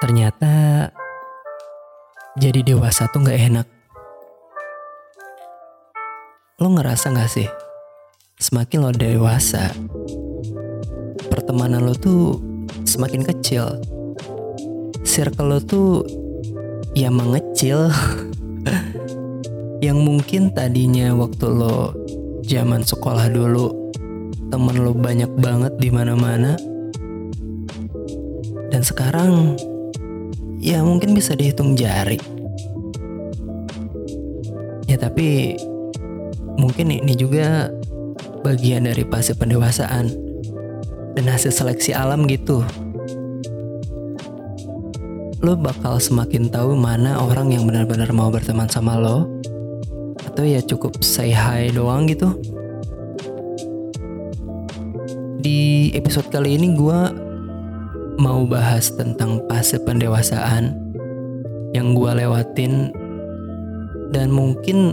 Ternyata jadi dewasa tuh gak enak. Lo ngerasa gak sih? Semakin lo dewasa, pertemanan lo tuh semakin kecil. Circle lo tuh ya mengecil. Yang mungkin tadinya waktu lo zaman sekolah dulu temen lo banyak banget di mana-mana. Dan sekarang ya mungkin bisa dihitung jari. Ya tapi mungkin ini juga bagian dari fase pendewasaan dan hasil seleksi alam gitu. Lo bakal semakin tahu mana orang yang benar-benar mau berteman sama lo atau ya cukup say hi doang gitu. Di episode kali ini gue mau bahas tentang fase pendewasaan yang gue lewatin dan mungkin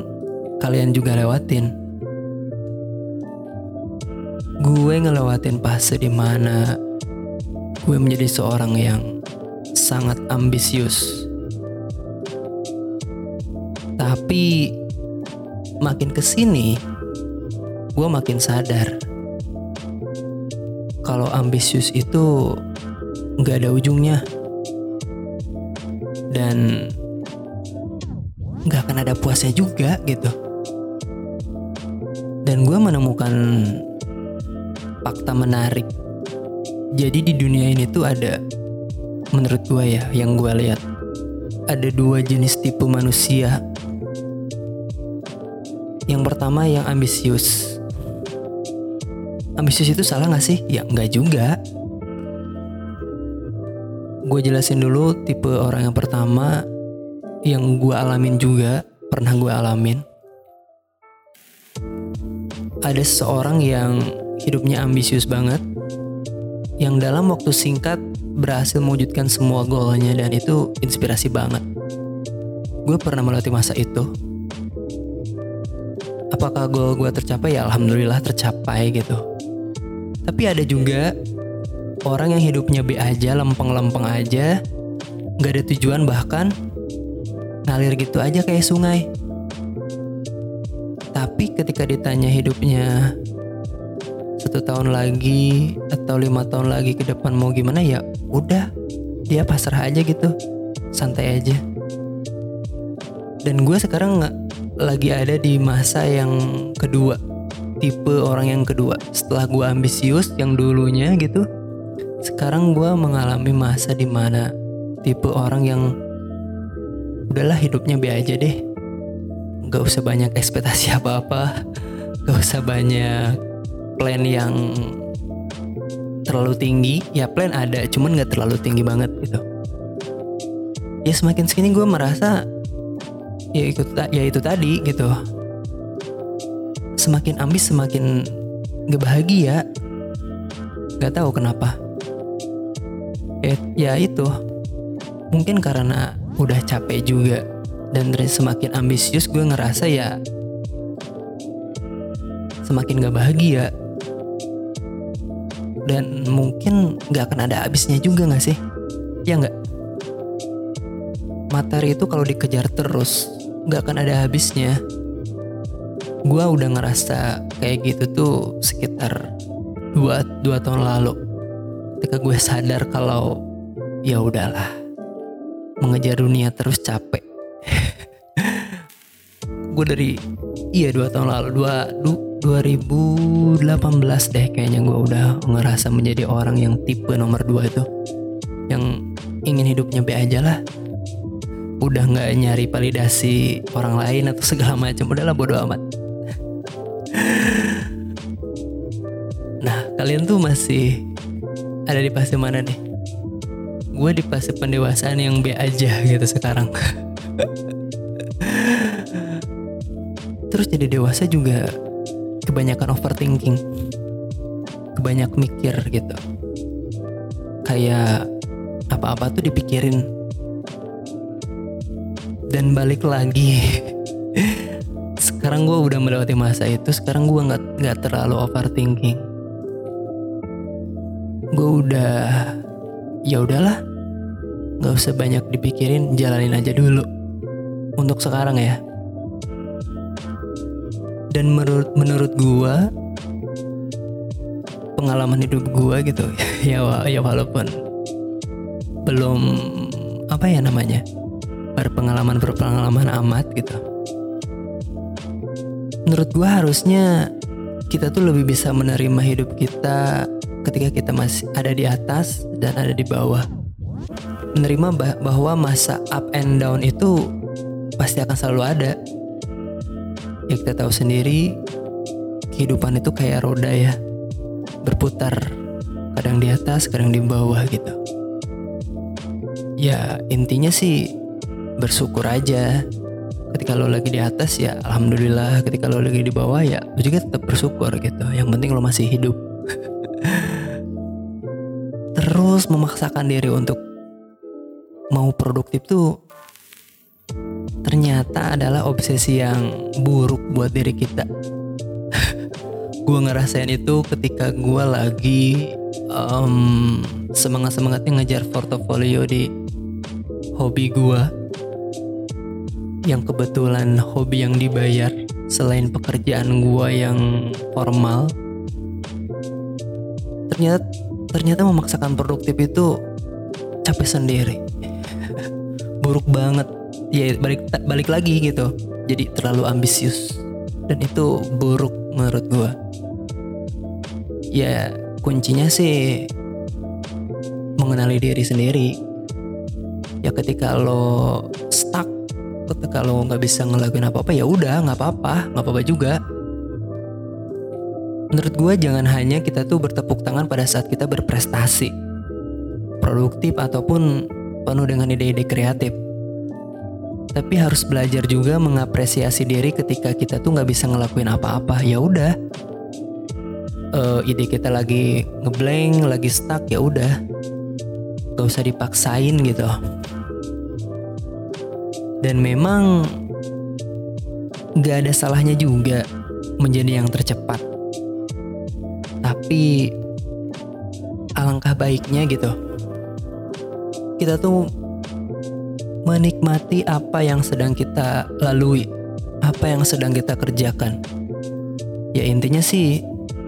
kalian juga lewatin. Gue ngelewatin fase di mana gue menjadi seorang yang sangat ambisius. Tapi makin ke sini, gue makin sadar kalau ambisius itu nggak ada ujungnya. Dan nggak akan ada puasnya juga gitu. Dan gue menemukan fakta menarik. Jadi di dunia ini tuh ada menurut gue ya yang gue lihat ada dua jenis tipe manusia. Yang pertama yang ambisius. Ambisius itu salah gak sih? Ya nggak juga gue jelasin dulu tipe orang yang pertama yang gue alamin juga pernah gue alamin. Ada seseorang yang hidupnya ambisius banget yang dalam waktu singkat berhasil mewujudkan semua goalnya dan itu inspirasi banget. Gue pernah melewati masa itu. Apakah goal gue tercapai? Ya alhamdulillah tercapai gitu. Tapi ada juga orang yang hidupnya B aja, lempeng-lempeng aja, nggak ada tujuan bahkan. Ngalir gitu aja kayak sungai. Tapi ketika ditanya hidupnya satu tahun lagi atau lima tahun lagi ke depan mau gimana ya udah dia pasrah aja gitu. Santai aja. Dan gue sekarang nggak lagi ada di masa yang kedua tipe orang yang kedua. Setelah gue ambisius yang dulunya gitu sekarang gue mengalami masa di mana tipe orang yang udahlah hidupnya be aja deh. Gak usah banyak ekspektasi apa-apa. Gak usah banyak plan yang terlalu tinggi. Ya plan ada cuman gak terlalu tinggi banget gitu. Ya semakin sini gue merasa ya ikut ya itu tadi gitu. Semakin ambis semakin gak bahagia. Gak tahu kenapa ya, ya itu. Mungkin karena udah capek juga dan semakin ambisius gue ngerasa ya semakin gak bahagia. Dan mungkin gak akan ada habisnya juga gak sih? Ya nggak materi itu kalau dikejar terus gak akan ada habisnya. Gue udah ngerasa kayak gitu tuh sekitar dua, dua tahun lalu ketika gue sadar kalau ya udahlah mengejar dunia terus capek. Gue dari iya dua tahun lalu dua du, 2018 deh kayaknya gue udah ngerasa menjadi orang yang tipe nomor dua itu. Yang ingin hidupnya be aja lah. Udah nggak nyari validasi orang lain atau segala macam udahlah bodo amat. Nah kalian tuh masih ada di fase mana nih? Gue di fase pendewasaan yang B aja gitu sekarang. Terus jadi dewasa juga kebanyakan overthinking. Kebanyak mikir gitu. Kayak apa-apa tuh dipikirin. Dan balik lagi. sekarang gue udah melewati masa itu, sekarang gue nggak nggak terlalu overthinking gue udah ya udahlah Gak usah banyak dipikirin, jalanin aja dulu. Untuk sekarang ya. Dan menurut menurut gua pengalaman hidup gua gitu ya ya walaupun belum apa ya namanya berpengalaman berpengalaman amat gitu menurut gue harusnya kita tuh lebih bisa menerima hidup kita ketika kita masih ada di atas dan ada di bawah. Menerima bah bahwa masa up and down itu pasti akan selalu ada. Ya kita tahu sendiri kehidupan itu kayak roda ya berputar. Kadang di atas kadang di bawah gitu. Ya intinya sih bersyukur aja. Ketika lo lagi di atas ya alhamdulillah. Ketika lo lagi di bawah ya lo juga tetap bersyukur gitu. Yang penting lo masih hidup terus memaksakan diri untuk mau produktif tuh ternyata adalah obsesi yang buruk buat diri kita. Gue ngerasain itu ketika gue lagi um, semangat semangatnya ngejar portofolio di hobi gue yang kebetulan hobi yang dibayar selain pekerjaan gue yang formal ternyata ternyata memaksakan produktif itu capek sendiri. Buruk banget. Ya balik balik lagi gitu. Jadi terlalu ambisius. Dan itu buruk menurut gue ya kuncinya sih mengenali diri sendiri. Ya ketika lo stuck ketika lo nggak bisa ngelakuin apa apa ya udah nggak apa-apa. Nggak apa-apa juga menurut gue jangan hanya kita tuh bertepuk tangan pada saat kita berprestasi. Produktif ataupun penuh dengan ide-ide kreatif. Tapi harus belajar juga mengapresiasi diri ketika kita tuh nggak bisa ngelakuin apa-apa. Ya udah. Uh, ide kita lagi ngeblank lagi stuck ya udah. Gak usah dipaksain gitu. Dan memang gak ada salahnya juga menjadi yang tercepat. Tapi alangkah baiknya gitu. Kita tuh menikmati apa yang sedang kita lalui, apa yang sedang kita kerjakan. Ya intinya sih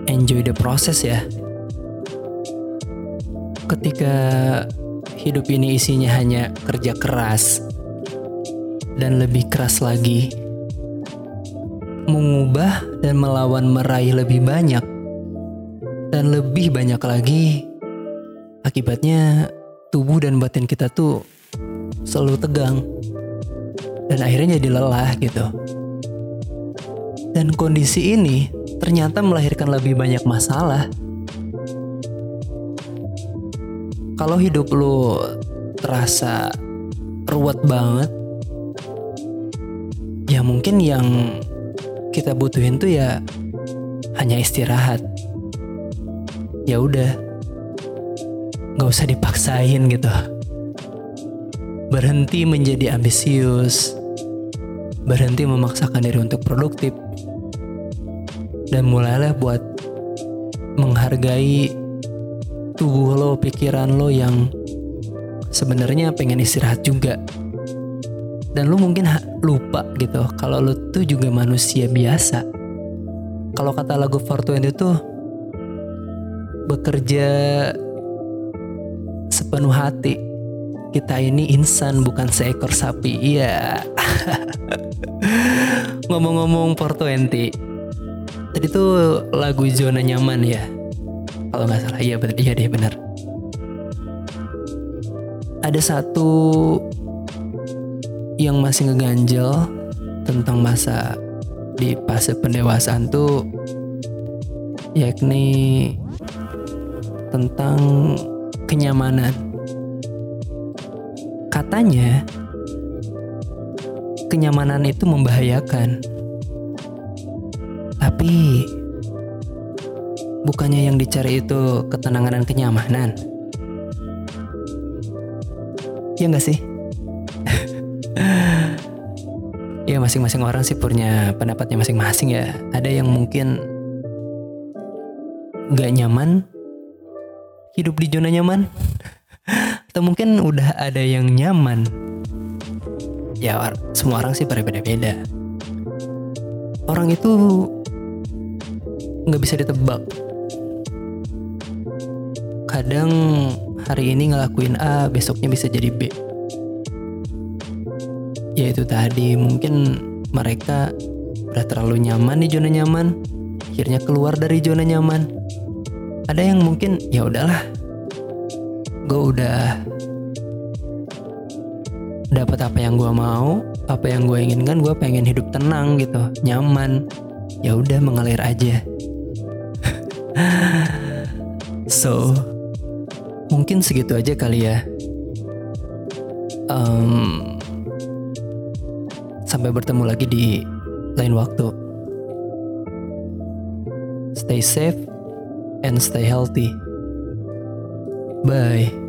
enjoy the process ya. Ketika hidup ini isinya hanya kerja keras, dan lebih keras lagi. Mengubah dan melawan meraih lebih banyak dan lebih banyak lagi. Akibatnya tubuh dan batin kita tuh selalu tegang dan akhirnya jadi lelah gitu. Dan kondisi ini ternyata melahirkan lebih banyak masalah. Kalau hidup lo terasa ruwet banget, ya mungkin yang kita butuhin tuh ya hanya istirahat ya udah. Nggak usah dipaksain gitu. Berhenti menjadi ambisius. Berhenti memaksakan diri untuk produktif. Dan mulailah buat menghargai tubuh lo, pikiran lo yang sebenarnya pengen istirahat juga. Dan lu mungkin lupa gitu kalau lu tuh juga manusia biasa. Kalau kata lagu 420 itu bekerja sepenuh hati. Kita ini insan bukan seekor sapi. Iya. Ngomong-ngomong 420 tadi tuh lagu zona nyaman ya? Kalau nggak salah. Iya benar iya deh benar. Ada satu yang masih ngeganjel tentang masa di fase pendewasaan tuh yakni tentang kenyamanan. Katanya kenyamanan itu membahayakan. Tapi bukannya yang dicari itu ketenangan dan kenyamanan. Ya nggak sih? ya masing-masing orang sih punya pendapatnya masing-masing ya. Ada yang mungkin gak nyaman hidup di zona nyaman. atau mungkin udah ada yang nyaman? Ya semua orang sih berbeda-beda orang itu nggak bisa ditebak. Kadang hari ini ngelakuin A besoknya bisa jadi B. Ya itu tadi. Mungkin mereka udah terlalu nyaman di zona nyaman akhirnya keluar dari zona nyaman ada yang mungkin ya udahlah gue udah dapat apa yang gue mau apa yang gue inginkan gue pengen hidup tenang gitu nyaman. Ya udah mengalir aja. So mungkin segitu aja kali ya. Um, sampai bertemu lagi di lain waktu. Stay safe and stay healthy. Bye